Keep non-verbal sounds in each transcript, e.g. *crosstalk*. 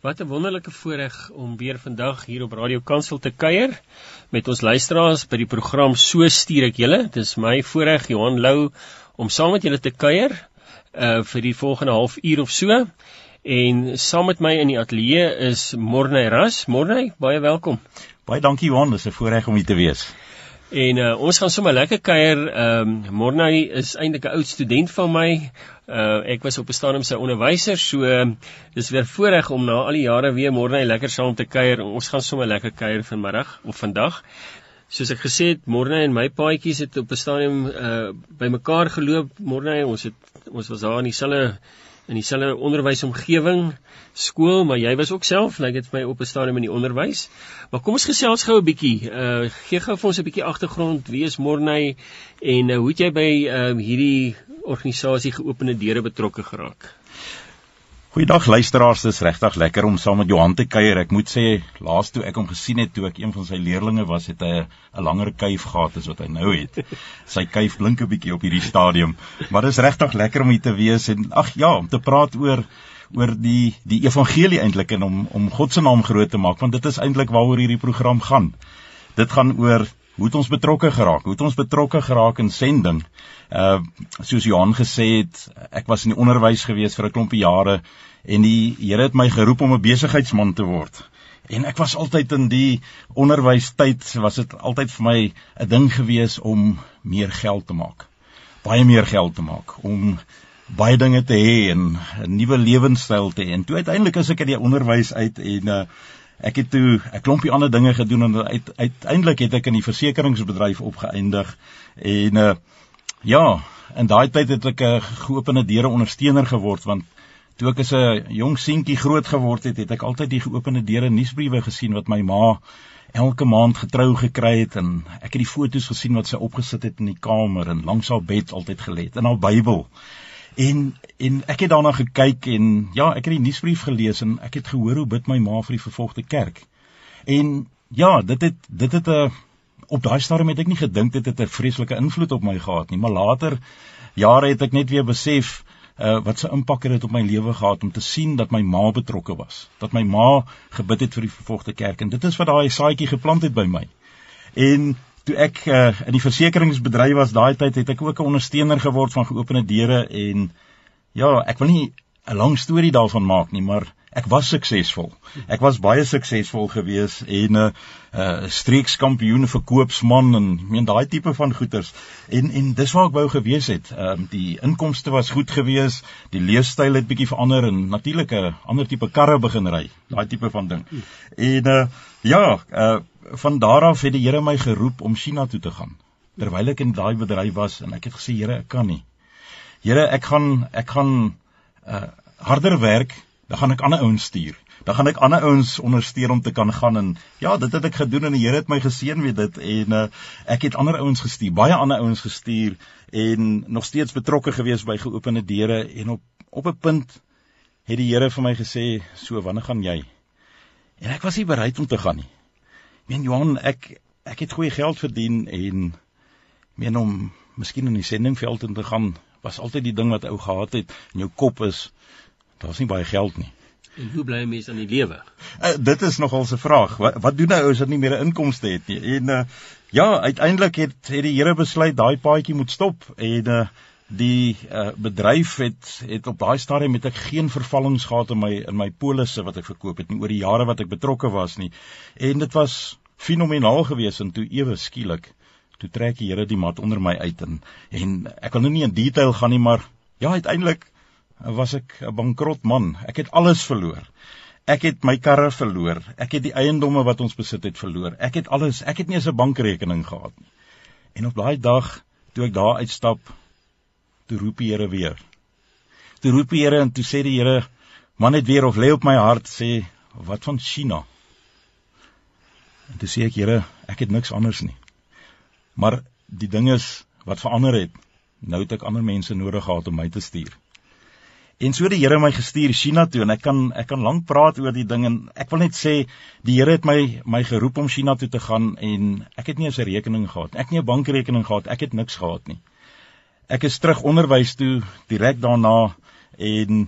Wat 'n wonderlike voorreg om weer vandag hier op Radio Kansel te kuier met ons luisteraars by die program So stuur ek julle. Dit is my voorreg Johan Lou om saam met julle te kuier uh vir die volgende halfuur of so. En saam met my in die ateljee is Morney Ras. Morney, baie welkom. Baie dankie Johan, dis 'n voorreg om hier te wees. En uh, ons gaan sommer lekker kuier. Ehm um, Morney is eintlik 'n oud student van my. Uh ek was op 'n stadium sy onderwyser, so uh, dis weer voorreg om na al die jare weer Morney lekker saam te kuier. Ons gaan sommer lekker kuier vanmiddag of vandag. Soos ek gesê het, Morney en my paadjies het op 'n stadium uh bymekaar geloop. Morney, ons het ons was daar in dieselfde in dieselfde onderwysomgewing skool, maar jy was ook self, lyk like dit vir my op 'n stadium in die onderwys. Maar kom ons gesels gou 'n bietjie. Uh gee gou vir ons 'n bietjie agtergrond. Wie is Morney en uh, hoe het jy by uh hierdie organisasie geopende deure betrokke geraak? Goeiedag luisteraars, dis regtig lekker om saam met Johan te kuier. Ek moet sê, laas toe ek hom gesien het toe ek een van sy leerlinge was, het hy 'n langer kuif gehad as wat hy nou het. Sy kuif blink 'n bietjie op hierdie stadium, maar dis regtig lekker om hier te wees en ag ja, om te praat oor oor die die evangelie eintlik en om om God se naam groot te maak, want dit is eintlik waaroor hierdie program gaan. Dit gaan oor hoe het ons betrokke geraak? Hoe het ons betrokke geraak in sending? Uh soos Johan gesê het, ek was in die onderwys gewees vir 'n klompie jare en die Here het my geroep om 'n besigheidsman te word. En ek was altyd in die onderwystyd was dit altyd vir my 'n ding gewees om meer geld te maak. Baie meer geld te maak om baie dinge te hê en 'n nuwe lewenstyl te hê. En toe uiteindelik as ek uit die onderwys uit en uh ek het toe 'n klompie ander dinge gedoen en uit, uiteindelik het ek in die versekeringsbedryf opgeëindig en uh ja, in daai tyd het ek 'n geopende deure ondersteuner geword want toe ek as 'n jong seentjie groot geword het, het ek altyd die geopende deure nuusbriewe gesien wat my ma elke maand getrou gekry het en ek het die foto's gesien wat sy opgesit het in die kamer en langs haar bed altyd gelê het in haar Bybel. En en ek het daarna gekyk en ja, ek het die nuusbrief gelees en ek het gehoor hoe bid my ma vir die vervolgde kerk. En ja, dit het dit het 'n op daai stadium het ek nie gedink dit het 'n vreeslike invloed op my gehad nie, maar later jare het ek net weer besef uh wat se impak dit op my lewe gehad om te sien dat my ma betrokke was, dat my ma gebid het vir die vervolgde kerk en dit is wat daai saadjie geplant het by my. En toe ek uh, in die versekeringsbedryf was daai tyd het ek ook 'n ondersteuner geword van geopende deure en ja, ek wil nie 'n lang storie daarvan maak nie, maar ek was suksesvol. Ek was baie suksesvol gewees en 'n uh, uh, streekskampioen verkoopsman en meen daai tipe van goeders. En en dis waar ek wou gewees het. Ehm uh, die inkomste was goed gewees, die leefstyl het bietjie verander en natuurlik 'n ander tipe karre begin ry, daai tipe van ding. En uh, ja, uh, van daar af het die Here my geroep om China toe te gaan. Terwyl ek in daai bedryf was en ek het gesê Here, ek kan nie. Here, ek gaan ek gaan uh harder werk, dan gaan ek ander ouens stuur. Dan gaan ek ander ouens ondersteun om te kan gaan en ja, dit het ek gedoen en die Here het my geseën met dit en uh ek het ander ouens gestuur, baie ander ouens gestuur en nog steeds betrokke gewees by geopende deure en op op 'n punt het die Here vir my gesê, "So, wanneer gaan jy?" En ek was nie bereid om te gaan nie meen Johan, ek ek het goeie geld verdien en meen om miskien in die sendingveld in te gaan was altyd die ding wat ou gehad het in jou kop is daar's nie baie geld nie. En hoe bly 'n mens aan die lewe? Uh, dit is nogal 'n vraag. Wat, wat doen nou as jy nie meer 'n inkomste het nie? En uh, ja, uiteindelik het het die Here besluit daai paadjie moet stop en uh, die uh, bedryf het het op daai stadium met ek geen vervallings gehad in my in my polisse wat ek verkoop het nie oor die jare wat ek betrokke was nie. En dit was fenomenaal geweest en toe ewe skielik toe trek die Here die mat onder my uit en en ek wil nou nie in detail gaan nie maar ja uiteindelik was ek 'n bankrot man. Ek het alles verloor. Ek het my karre verloor. Ek het die eiendomme wat ons besit het verloor. Ek het alles. Ek het nie eens 'n bankrekening gehad nie. En op daai dag toe ek daar uitstap toe roep die Here weer. Toe roep die Here en toe sê die Here, man het weer of lê op my hart sê, wat van China? En toe sê ek, Here, ek het niks anders nie. Maar die ding is wat verander het, nou het ek ander mense nodig gehad om my te stuur. En so die Here my gestuur China toe en ek kan ek kan lank praat oor die ding en ek wil net sê die Here het my my geroep om China toe te gaan en ek het nie eens 'n rekening gehad. Ek het nie 'n bankrekening gehad. Ek het niks gehad nie ek is terug onderwys toe direk daarna en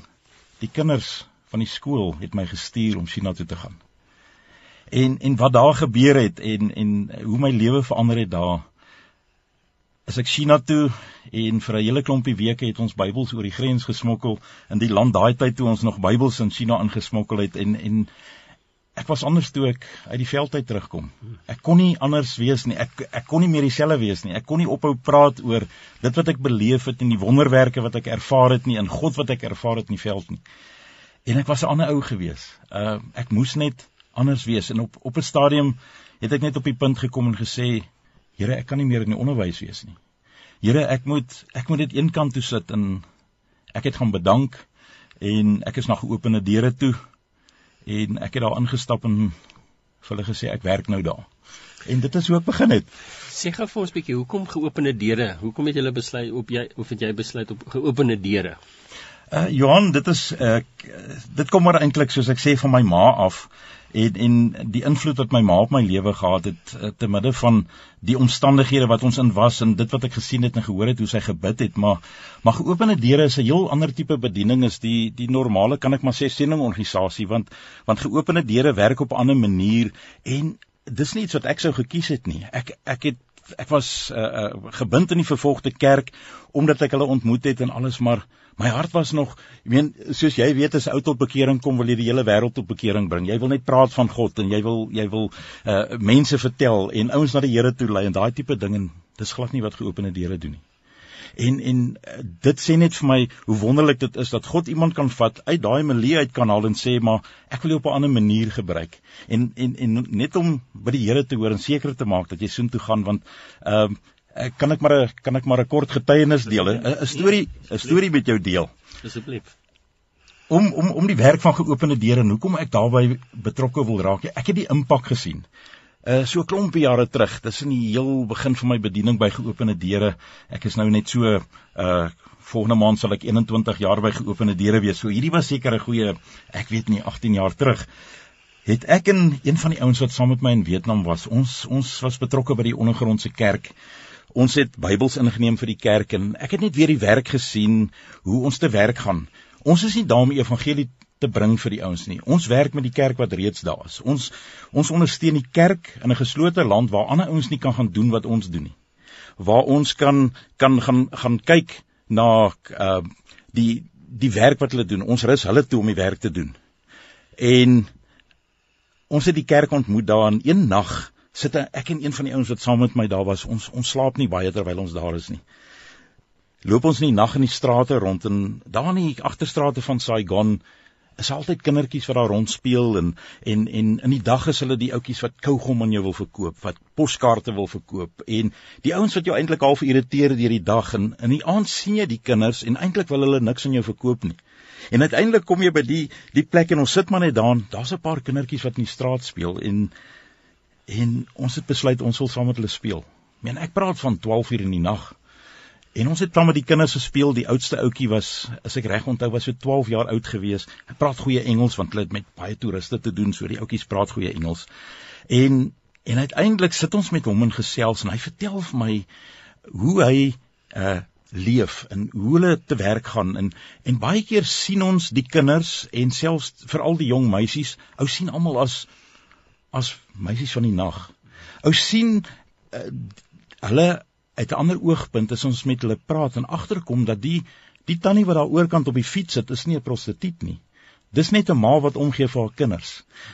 die kinders van die skool het my gestuur om China toe te gaan. En en wat daar gebeur het en en hoe my lewe verander het daar. As ek China toe en vir 'n hele klompie weke het ons Bybels oor die grens gesmokkel in die land daai tyd toe ons nog Bybels in China ingesmokkel het en en ek was anders toe ek uit die veld uit terugkom. Ek kon nie anders wees nie. Ek ek kon nie meer dieselfde wees nie. Ek kon nie ophou praat oor dit wat ek beleef het en die wonderwerke wat ek ervaar het nie en God wat ek ervaar het in die veld nie. En ek was 'n ander ou gewees. Uh ek moes net anders wees en op op 'n stadium het ek net op die punt gekom en gesê Here ek kan nie meer in die onderwys wees nie. Here ek moet ek moet dit eenkant toe sit en ek het gaan bedank en ek is na geopende deure toe en ek het daar ingestap en vir hulle gesê ek werk nou daar. En dit is hoe ek begin het. Sê gou vir ons 'n bietjie, hoekom geopende deure? Hoekom het jy besluit op jy of het jy besluit op geopende deure? Uh Johan, dit is ek uh, dit kom maar eintlik soos ek sê van my ma af en en die invloed wat my ma op my lewe gehad het uh, te midde van die omstandighede wat ons in was en dit wat ek gesien het en gehoor het hoe sy gebid het, maar maar geopende deure is 'n heel ander tipe bediening as die die normale kan ek maar sê sendingorganisasie want want geopende deure werk op 'n ander manier en dis nie iets wat ek sou gekies het nie. Ek ek het ek was uh, uh, gebind in die vervolgde kerk omdat ek hulle ontmoet het en alles maar my hart was nog ek meen soos jy weet as ou tot bekering kom wil jy die hele wêreld tot bekering bring. Jy wil net praat van God en jy wil jy wil uh, mense vertel en ouens na die Here toe lei en daai tipe ding en dis glad nie wat geopende deure doen nie en en uh, dit sê net vir my hoe wonderlik dit is dat God iemand kan vat uit daai milieu uit kan haal en sê maar ek wil jou op 'n ander manier gebruik en en en net om by die Here te hoor en seker te maak dat jy soontoe gaan want ehm uh, Ek kan ek maar 'n kan ek maar 'n kort getuienis deel, 'n storie, 'n storie met jou deel. Asseblief. Om om om die werk van geopende deure en hoekom ek daarbey betrokke wil raak. Ek het die impak gesien. Uh so 'n klompie jare terug, dis in die heel begin van my bediening by geopende deure. Ek is nou net so uh volgende maand sal ek 21 jaar by geopende deure wees. So hierdie was seker 'n goeie ek weet nie 18 jaar terug het ek en een van die ouens wat saam met my in Vietnam was, ons ons was betrokke by die ondergrondse kerk ons het Bybels ingeneem vir die kerk en ek het net weer die werk gesien hoe ons te werk gaan. Ons is nie daar om evangelie te bring vir die ouens nie. Ons werk met die kerk wat reeds daar is. Ons ons ondersteun die kerk in 'n geslote land waar ander ouens nie kan gaan doen wat ons doen nie. Waar ons kan kan gaan gaan kyk na uh die die werk wat hulle doen. Ons rus hulle toe om die werk te doen. En ons het die kerk ontmoet daar in een nag sit ek en een van die ouens wat saam met my daar was, ons ons slaap nie baie terwyl ons daar is nie. Loop ons in die nag in die strate rond en daar in die agterstrate van Saigon is altyd kindertjies wat daar rond speel en en en in die dag is hulle die ouetjies wat kougom aan jou wil verkoop, wat poskaarte wil verkoop en die ouens wat jou eintlik half irriteer deur die dag en in die aand sien jy die kinders en eintlik wil hulle niks aan jou verkoop nie. En uiteindelik kom jy by die die plek en ons sit maar net daar, daar's 'n paar kindertjies wat in die straat speel en en ons het besluit ons wil saam met hulle speel. Ek meen ek praat van 12 uur in die nag. En ons het saam met die kinders gespeel. Die oudste ouetjie was, as ek reg onthou, was so 12 jaar oud gewees. Hy praat goeie Engels want hulle het met baie toeriste te doen, so die ouetjies praat goeie Engels. En en uiteindelik sit ons met hom in gesels en hy vertel vir my hoe hy uh leef en hoe hulle te werk gaan en en baie keer sien ons die kinders en selfs veral die jong meisies, ou sien almal as as meisies van die nag. Ou sien uh, hulle uit 'n ander oogpunt as ons met hulle praat en agterkom dat die die tannie wat daar oorkant op die fiets sit is nie 'n prostituut nie. Dis net 'n ma wat omgee vir haar kinders.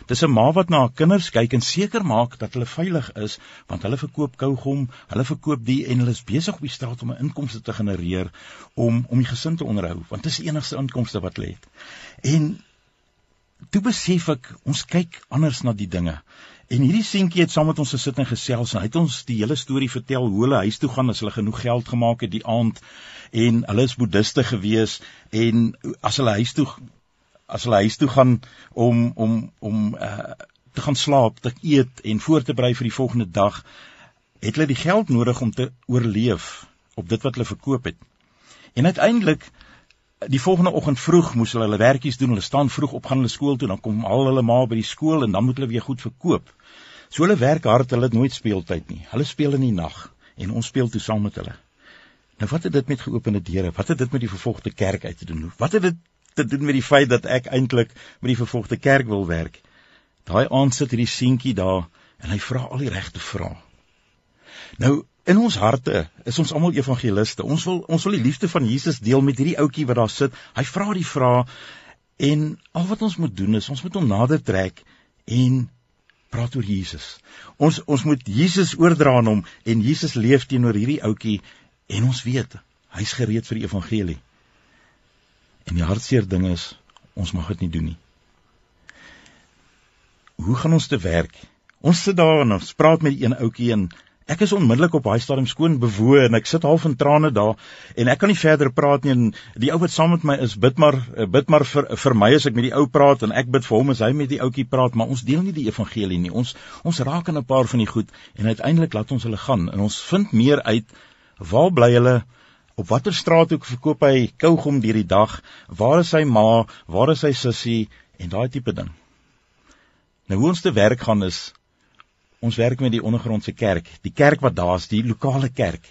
Dis 'n ma wat na haar kinders kyk en seker maak dat hulle veilig is want hulle verkoop kougom, hulle verkoop die en hulle is besig op die straat om 'n inkomste te genereer om om die gesin te onderhou want dit is die enigste inkomste wat hulle het. En toe besef ek ons kyk anders na die dinge. En hierdie seentjie het saam met ons gesit en gesels en hy het ons die hele storie vertel hoe hulle huis toe gaan as hulle genoeg geld gemaak het die aand en hulle is boediste gewees en as hulle huis toe as hulle huis toe gaan om om om uh, te gaan slaap, te eet en voor te berei vir die volgende dag, het hulle die geld nodig om te oorleef op dit wat hulle verkoop het. En uiteindelik die volgende oggend vroeg moes hulle hulle werkies doen. Hulle staan vroeg op gaan hulle skool toe, dan kom al hulle ma by die skool en dan moet hulle weer goed verkoop. So hulle werk hard, hulle het nooit speeltyd nie. Hulle speel in die nag en ons speel toe saam met hulle. Nou wat het dit met geopende deure? Wat het dit met die vervolgde kerk uit te doen? Wat het dit te doen met die feit dat ek eintlik met die vervolgde kerk wil werk. Daai aand sit hierdie seentjie daar en hy vra al die regte vrae. Nou in ons harte is ons almal evangeliste. Ons wil ons wil die liefde van Jesus deel met hierdie ouetjie wat daar sit. Hy vra die vrae en al wat ons moet doen is ons moet hom nader trek en praat oor Jesus. Ons ons moet Jesus oordra aan hom en Jesus leef teenoor hierdie ouetjie en ons weet hy's gereed vir die evangelie. En die hartseer ding is ons mag dit nie doen nie. Hoe gaan ons te werk? Ons sit daar en ons praat met die een ouetjie en Ek is onmiddellik op daai stadium skoon bewoe en ek sit half in trane daar en ek kan nie verder praat nie en die ou wat saam met my is bid maar eh, bid maar vir vir my as ek met die ou praat en ek bid vir hom as hy met die ouetjie praat maar ons deel nie die evangelie nie. Ons ons raak aan 'n paar van die goed en uiteindelik laat ons hulle gaan en ons vind meer uit waar bly hulle op watter straathoek verkoop hy kougom deur die dag waar is sy ma waar is sy sussie en daai tipe ding. Nou hoe ons te werk gaan is ons werk met die ondergrondse kerk, die kerk wat daar is, die lokale kerk.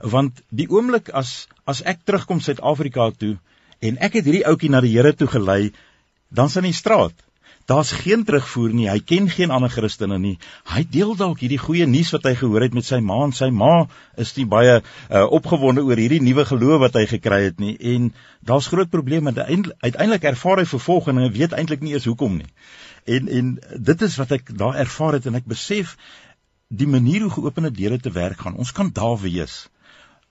Want die oomblik as as ek terugkom Suid-Afrika toe en ek het hierdie ouetjie na die Here toe gelei, dan sien hy straat. Daar's geen terugvoer nie. Hy ken geen ander Christene nie. Hy deel dalk hierdie goeie nuus wat hy gehoor het met sy ma en sy ma is nie baie uh, opgewonde oor hierdie nuwe geloof wat hy gekry het nie en daar's groot probleme. Uiteindelik ervaar hy vervolging en hy weet eintlik nie eens hoekom nie. En en dit is wat ek daar ervaar het en ek besef die manier hoe geopende deure te werk gaan. Ons kan daar wees.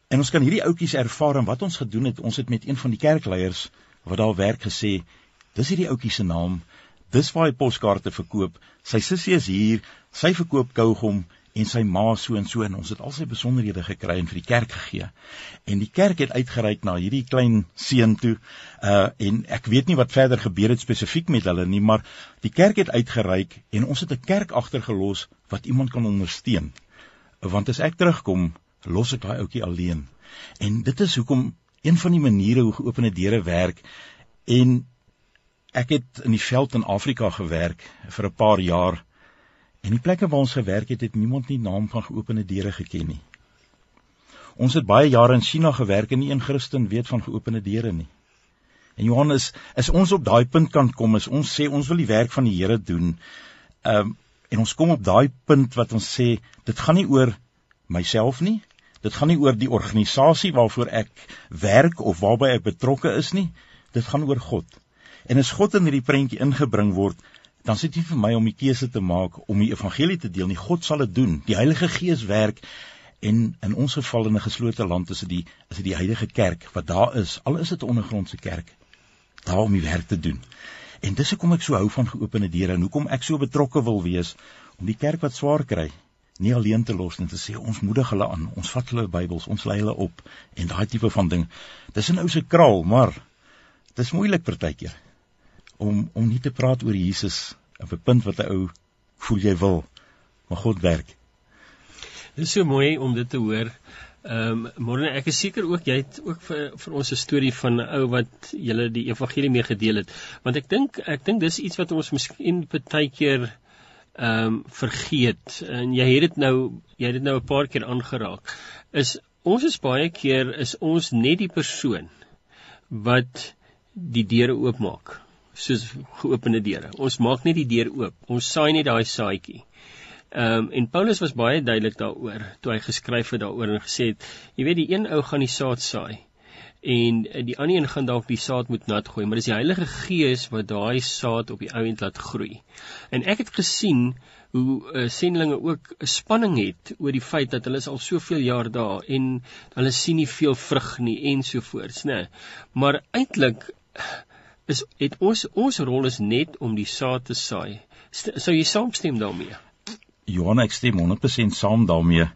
En ons kan hierdie ouetjies ervaar en wat ons gedoen het, ons het met een van die kerkleiers wat daar werk gesê, dis hierdie ouetjie se naam. Dis waar hy poskaarte verkoop. Sy sussie is hier. Sy verkoop kougom en sy ma so en so en ons het al sy besonderhede gekry en vir die kerk gegee. En die kerk het uitgereik na hierdie klein seun toe. Uh en ek weet nie wat verder gebeur het spesifiek met hulle nie, maar die kerk het uitgereik en ons het 'n kerk agtergelos wat iemand kan ondersteun. Want as ek terugkom, los ek daai ouetjie alleen. En dit is hoekom een van die maniere hoe geopende deure werk en ek het in die veld in Afrika gewerk vir 'n paar jaar En die plekke waar ons gewerk het, het niemand nie naam van geopende deure geken nie. Ons het baie jare in China gewerk en nie een Christen weet van geopende deure nie. En Johannes, is ons op daai punt kan kom, is ons sê ons wil die werk van die Here doen. Ehm um, en ons kom op daai punt wat ons sê dit gaan nie oor myself nie. Dit gaan nie oor die organisasie waarvoor ek werk of waarby ek betrokke is nie. Dit gaan oor God. En as God in hierdie prentjie ingebring word, dan sit dit vir my om die keuse te maak om die evangelie te deel. Nie God sal dit doen. Die Heilige Gees werk en in ons geval in 'n geslote land is dit die is dit die Heilige Kerk wat daar is. Al is dit 'n ondergrondse kerk. Daar om die werk te doen. En dis hoekom ek so hou van geopende deure en hoekom ek so betrokke wil wees om die kerk wat swaar kry nie alleen te los en te sê ons moedig hulle aan, ons vat hulle Bybels, ons lei hulle op en daai tipe van ding. Dis 'n ou se kraal, maar dis moeilik partykeer om om nie te praat oor Jesus op 'n punt wat 'n ou voel jy wil, maar God werk. Dit is so mooi om dit te hoor. Ehm um, môre ek is seker ook jy het ook vir vir ons 'n storie van 'n ou wat julle die evangelie mee gedeel het. Want ek dink ek dink dis iets wat ons miskien baie keer ehm um, vergeet. En jy het dit nou jy het dit nou 'n paar keer aangeraak. Is ons is baie keer is ons net die persoon wat die deure oopmaak soos geopende deure. Ons maak net die deur oop. Ons saai net daai saadjie. Ehm um, en Paulus was baie duidelik daaroor toe hy geskryf het daaroor en gesê het, jy weet die een ou gaan die saad saai en die ander een gaan dalk die saad moet nat gooi, maar dis die Heilige Gees wat daai saad op die ou end laat groei. En ek het gesien hoe uh, sendlinge ook 'n spanning het oor die feit dat hulle is al soveel jaar daar en hulle sien nie veel vrug nie ensovoorts, né? Maar eintlik is het ons ons rol is net om die saad te saai. Sou jy saamstem daarmee? Johan, ek stem 100% saam daarmee.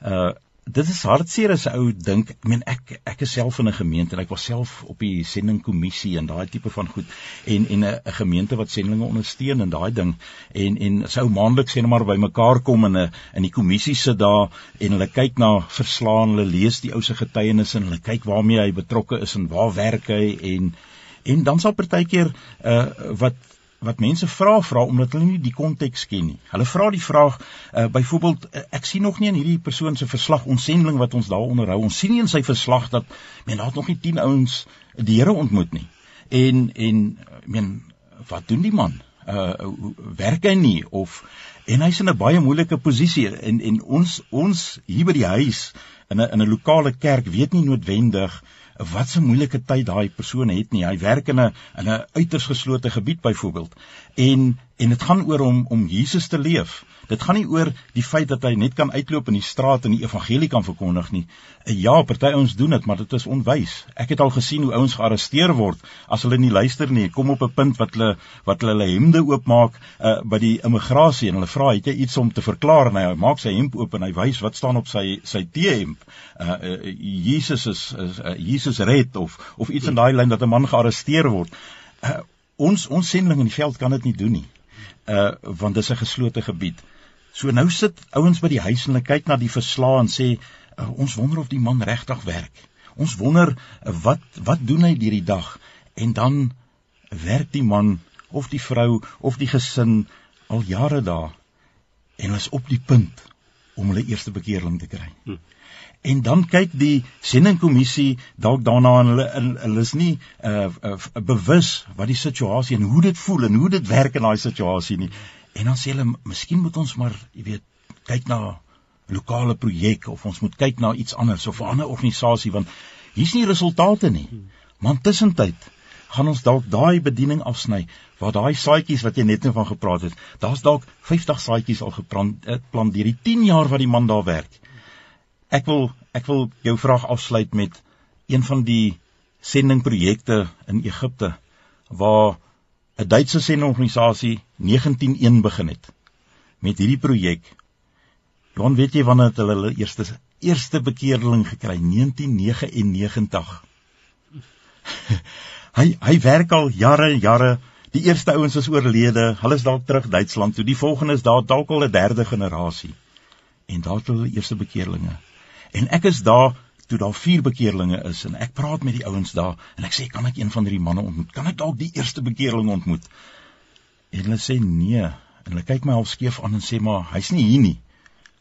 Uh dit is hartseer as 'n ou dink, ek meen ek ek is self in 'n gemeente en ek was self op die sendingkommissie en daai tipe van goed en en 'n gemeente wat sendinge ondersteun en daai ding en en sou maandeliks sê net maar by mekaar kom in 'n in die kommissie sit daar en hulle kyk na verslaan, hulle lees die ou se getuienisse en hulle kyk waarmee hy betrokke is en waar werk hy en En dan sal partykeer uh wat wat mense vra vra omdat hulle nie die konteks ken nie. Hulle vra die vraag uh byvoorbeeld uh, ek sien nog nie in hierdie persoon se verslag onsendeling wat ons daar onderhou. Ons sien nie in sy verslag dat men daar nog nie 10 ouens die Here ontmoet nie. En en ek meen wat doen die man? Uh werk hy nie of en hy's in 'n baie moeilike posisie en en ons ons hier by die huis in 'n in 'n lokale kerk weet nie noodwendig wat 'n moeilike tyd daai persoon het nie. Hy werk in 'n in 'n uiters geslote gebied byvoorbeeld. En en dit gaan oor om om Jesus te leef. Dit gaan nie oor die feit dat hy net kan uitloop in die straat en die evangelie kan verkondig nie. Eh, ja, party ouens doen dit, maar dit is onwys. Ek het al gesien hoe ouens gearresteer word as hulle nie luister nie. Kom op 'n punt wat hulle wat hulle hulle hemde oopmaak uh, by die immigrasie en hulle vra, "Het jy iets om te verklaar?" en hy maak sy hemp oop en hy wys wat staan op sy sy T-hemp. Uh, uh, Jesus is, is uh, Jesus red of of iets in daai lyn dat 'n man gearresteer word. Uh, ons ons sending in die veld kan dit nie doen nie. Uh want dis 'n geslote gebied. So nou sit ouens by die huis en hulle kyk na die verslae en sê uh, ons wonder of die man regtig werk. Ons wonder uh, wat wat doen hy hierdie dag? En dan werk die man of die vrou of die gesin al jare daar en is op die punt om hulle eerste bekeerling te kry. Hm. En dan kyk die sendingkommissie dalk daarna en hulle hulle is nie uh, uh bewus wat die situasie en hoe dit voel en hoe dit werk in daai situasie nie. En dan sê hulle, miskien moet ons maar, jy weet, kyk na lokale projek of ons moet kyk na iets anders of 'n ander organisasie want hier's nie resultate nie. Maar tussentyd gaan ons dalk daai bediening afsny waar daai saadjies wat jy net nou van gepraat het, daar's dalk 50 saadjies al geplant eh, plant deur die 10 jaar wat die man daar werk. Ek wil ek wil jou vraag afsluit met een van die sendingprojekte in Egipte waar 'n Duitse sendingorganisasie 191 begin het met hierdie projek. Johan, weet jy wanneer het hulle hulle eerste eerste bekeerling gekry? 1999. *laughs* hy hy werk al jare en jare. Die eerste ouens is oorlede. Hulle is dalk terug Duitsland toe. Die volgende is daar dalk al 'n derde generasie. En daar het hulle eerste bekeerlinge. En ek is daar toe daar vier bekeerlinge is en ek praat met die ouens daar en ek sê kan ek een van hierdie manne ontmoet? Kan ek dalk die eerste bekeerling ontmoet? En hulle sê nee en hulle kyk my half skeef aan en sê maar hy's nie hier nie.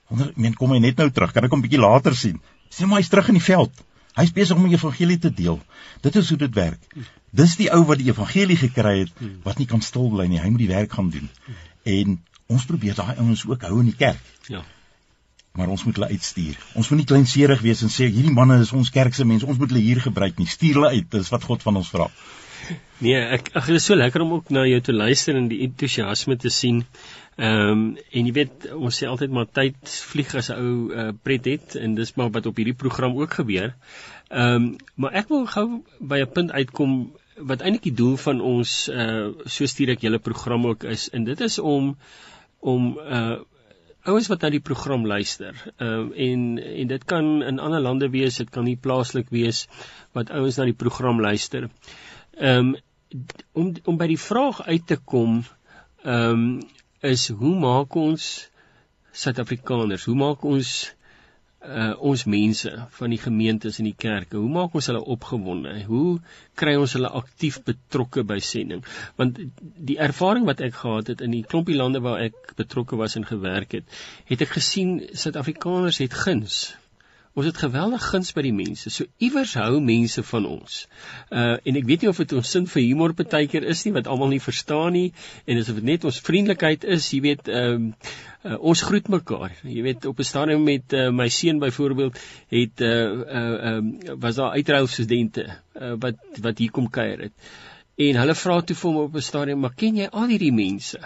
Wonder meen kom hy net nou terug? Kan ek hom bietjie later sien? Sê maar hy's terug in die veld. Hy's besig om die evangelie te deel. Dit is hoe dit werk. Dis die ou wat die evangelie gekry het wat nie kan stil bly nie. Hy moet die werk gaan doen. En ons probeer daai ouens ook hou in die kerk. Ja maar ons moet hulle uitstuur. Ons moet nie kleinserig wees en sê hierdie manne is ons kerk se mense, ons moet hulle hier gebruik nie. Stuur hulle uit, dis wat God van ons vra. Nee, ek ag dit is so lekker om ook na jou te luister en die entoesiasme te sien. Ehm um, en jy weet ons sê altyd maar tyd vlieg as 'n ou uh, pret het en dis maar wat op hierdie program ook gebeur. Ehm um, maar ek wil gou by 'n punt uitkom wat eintlik die doel van ons uh so stuur ek julle program ook is en dit is om om uh ouens wat na die program luister. Ehm uh, en en dit kan in ander lande wees, dit kan nie plaaslik wees wat ouens na die program luister. Ehm um, om om by die vraag uit te kom, ehm um, is hoe maak ons Suid-Afrikaners, hoe maak ons uh ons mense van die gemeentes en die kerke. Hoe maak ons hulle opgewonde? Hoe kry ons hulle aktief betrokke by sending? Want die ervaring wat ek gehad het in die klompie lande waar ek betrokke was en gewerk het, het ek gesien Suid-Afrikaners het guns Ons het geweldig guns by die mense. So iewers hou mense van ons. Uh en ek weet nie of dit ons sin vir humor partykeer is nie wat almal nie verstaan nie en asof dit net ons vriendelikheid is, jy weet, ehm uh, uh, ons groet mekaar. Jy weet op 'n stadium met uh, my seun byvoorbeeld het uh uh um, was daar uitruil studente uh, wat wat hier kom kuier het. Uh En hulle vra toe vir hom op 'n stadium, "Maar ken jy al hierdie mense?"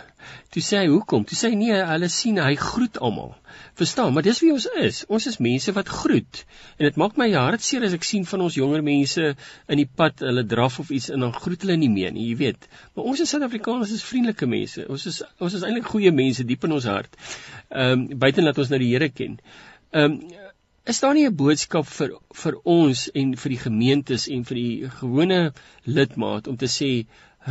Toe sê hy, "Hoekom?" Toe sê hy, "Nee, hulle sien hy groet almal." Verstaan, maar dis wie ons is. Ons is mense wat groet. En dit maak my hart seer as ek sien van ons jonger mense in die pad, hulle draf of iets en dan groet hulle nie meer nie, jy weet. Maar ons is Suid-Afrikaners, is vriendelike mense. Ons is ons is eintlik goeie mense diep in ons hart. Ehm um, buiten dat ons nou die Here ken. Ehm um, Is daar nie 'n boodskap vir vir ons en vir die gemeentes en vir die gewone lidmaat om te sê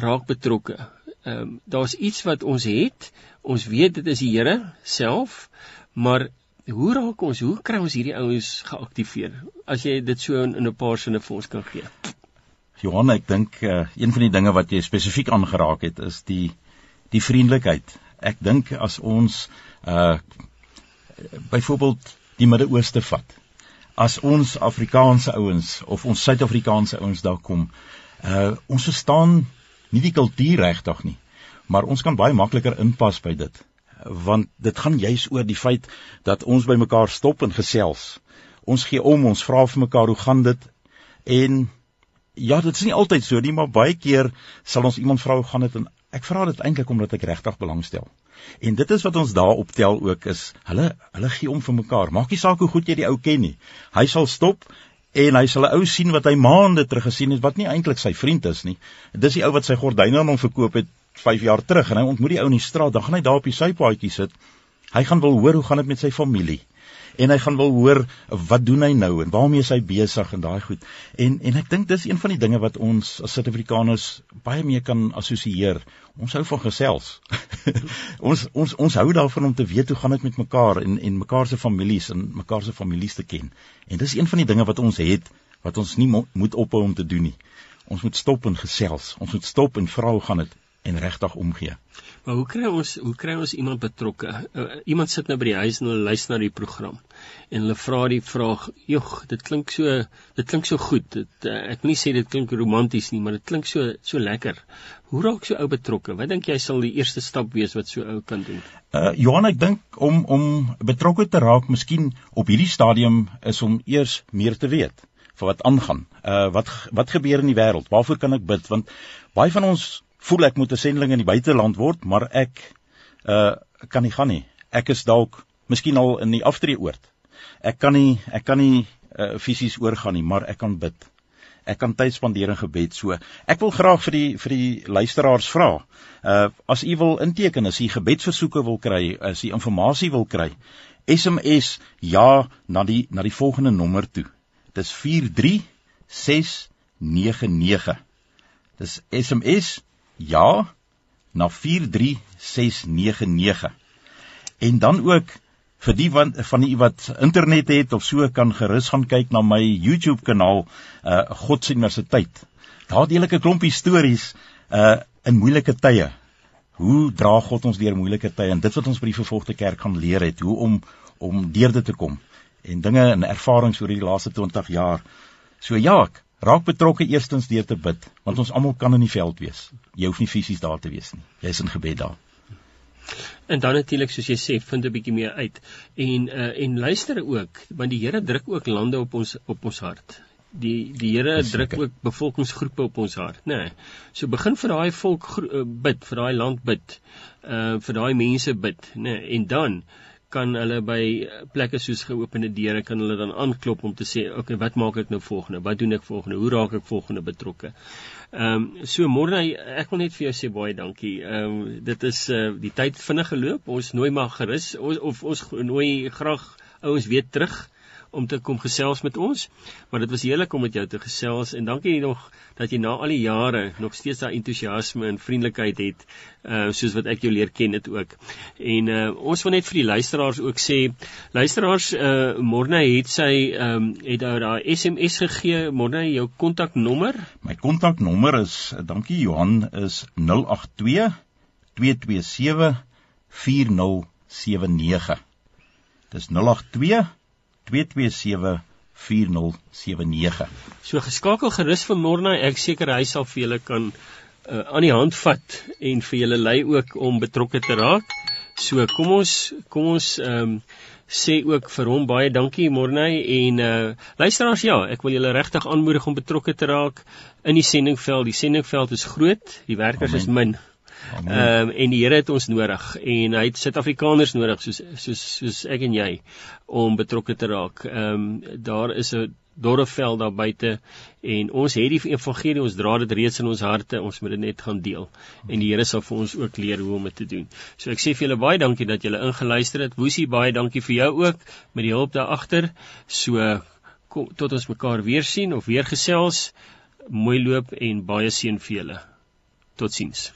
raak betrokke? Ehm um, daar's iets wat ons het. Ons weet dit is die Here self, maar hoe raak ons? Hoe kry ons hierdie ouens geaktiveer? As jy dit so in 'n paar sinne vir ons kan gee. Johan, ek dink uh, een van die dinge wat jy spesifiek aangeraak het is die die vriendelikheid. Ek dink as ons uh byvoorbeeld die Midde-Ooste vat. As ons Afrikaanse ouens of ons Suid-Afrikaanse ouens daar kom, Uh ons verstaan nie die kultuur regtig nie, maar ons kan baie makliker inpas by dit. Want dit gaan juis oor die feit dat ons by mekaar stop en gesels. Ons gee om, ons vra vir mekaar hoe gaan dit? En ja, dit is nie altyd so nie, maar baie keer sal ons iemand vra hoe gaan dit en ek vra dit eintlik omdat ek regtig belangstel. En dit is wat ons daar optel ook is, hulle hulle gee om vir mekaar. Maak nie saak hoe goed jy die ou ken nie. Hy sal stop en hy sal 'n ou sien wat hy maande terug gesien het wat nie eintlik sy vriend is nie. Dis die ou wat sy gordyne aan hom verkoop het 5 jaar terug en hy ontmoet die ou in die straat, dan gaan hy daar op die sypaadjie sit. Hy gaan wil hoor hoe gaan dit met sy familie en hy gaan wil hoor wat doen hy nou en waarmee is hy besig en daai goed. En en ek dink dis een van die dinge wat ons as Suid-Afrikaners baie mee kan assosieer. Ons hou van gesels. *laughs* ons ons ons hou daarvan om te weet hoe gaan dit met mekaar en en mekaar se families en mekaar se families te ken. En dis een van die dinge wat ons het wat ons nie mo moet ophou om te doen nie. Ons moet stop en gesels. Ons moet stop en vra hoe gaan dit en regtig omgee. Maar hoe kry ons hoe kry ons iemand betrokke? Uh, iemand sit nou by die huis en hulle luister na die program en hulle vra die vraag, "Jog, dit klink so dit klink so goed. Dit uh, ek wil nie sê dit klink romanties nie, maar dit klink so so lekker. Hoe raak so ou betrokke? Wat dink jy sal die eerste stap wees wat so ou kan doen?" Uh Johan, ek dink om om betrokke te raak, miskien op hierdie stadium is om eers meer te weet vir wat aangaan. Uh wat wat gebeur in die wêreld? Waarvoor kan ek bid? Want baie van ons voel ek moet 'n sendeling in die buiteland word, maar ek uh kan nie gaan nie. Ek is dalk miskien al in die aftreeoord. Ek kan nie ek kan nie uh fisies oorgaan nie, maar ek kan bid. Ek kan tyd spandeer in gebed. So, ek wil graag vir die vir die luisteraars vra. Uh as u wil inteken, as u gebedsversoeke wil kry, as u inligting wil kry, SMS ja na die na die volgende nommer toe. Dis 43699. Dis SMS ja na 43699. En dan ook vir die van van die wat internet het of so kan gerus gaan kyk na my YouTube kanaal uh God se Universiteit. Daar deel ek 'n klompie stories uh in moeilike tye. Hoe dra God ons deur moeilike tye en dit wat ons by die vervolgde kerk gaan leer het, hoe om om deur dit te kom en dinge en ervarings oor die laaste 20 jaar. So ja, ek Raak betrokke eerstens deur te bid, want ons almal kan in die veld wees. Jy hoef nie fisies daar te wees nie. Jy is in gebed daar. En dan natuurlik soos jy sê, vind 'n bietjie meer uit en uh, en luister ook, want die Here druk ook lande op ons op ons hart. Die die Here druk ook bevolkingsgroepe op ons hart, nê. Nee. So begin vir daai volk uh, bid, vir daai land bid. Uh vir daai mense bid, nê. Nee. En dan kan hulle by plekke soos geopende deure kan hulle dan aanklop om te sê, "Oké, okay, wat maak ek nou volgende? Wat doen ek volgende? Hoe raak ek volgende betrokke?" Ehm um, so môre ek wil net vir jou sê baie dankie. Ehm um, dit is uh, die tyd vinnig geloop. Ons nooi maar gerus ons, of ons nooi graag ouens weer terug om te kom gesels met ons. Maar dit was heerlik om met jou te gesels en dankie nog dat jy na al die jare nog steeds daai entoesiasme en vriendelikheid het, uh soos wat ek jou leer ken dit ook. En uh ons wil net vir die luisteraars ook sê, luisteraars uh Morne het sy ehm um, het ou daai SMS gegee, Morne jou kontaknommer? My kontaknommer is dankie Johan is 082 227 4079. Dis 082 02274079. So geskakel gerus vir Morna, ek seker hy sal vir julle kan uh, aan die hand vat en vir julle lei ook om betrokke te raak. So kom ons kom ons ehm um, sê ook vir hom baie dankie Morney en uh luisteraars ja, ek wil julle regtig aanmoedig om betrokke te raak in die sendingveld. Die sendingveld is groot, die werkers Amen. is min. Ehm um, en die Here het ons nodig en hy het Suid-Afrikaners nodig soos soos soos ek en jy om betrokke te raak. Ehm um, daar is 'n dorre veld daar buite en ons het die evangelie ons dra dit reeds in ons harte ons moet dit net gaan deel en die Here sal vir ons ook leer hoe om dit te doen. So ek sê vir julle baie dankie dat julle ingeluister het. Woesie baie dankie vir jou ook met die hulp daar agter. So kom tot ons mekaar weer sien of weer gesels. Mooi loop en baie seën vir julle. Totsiens.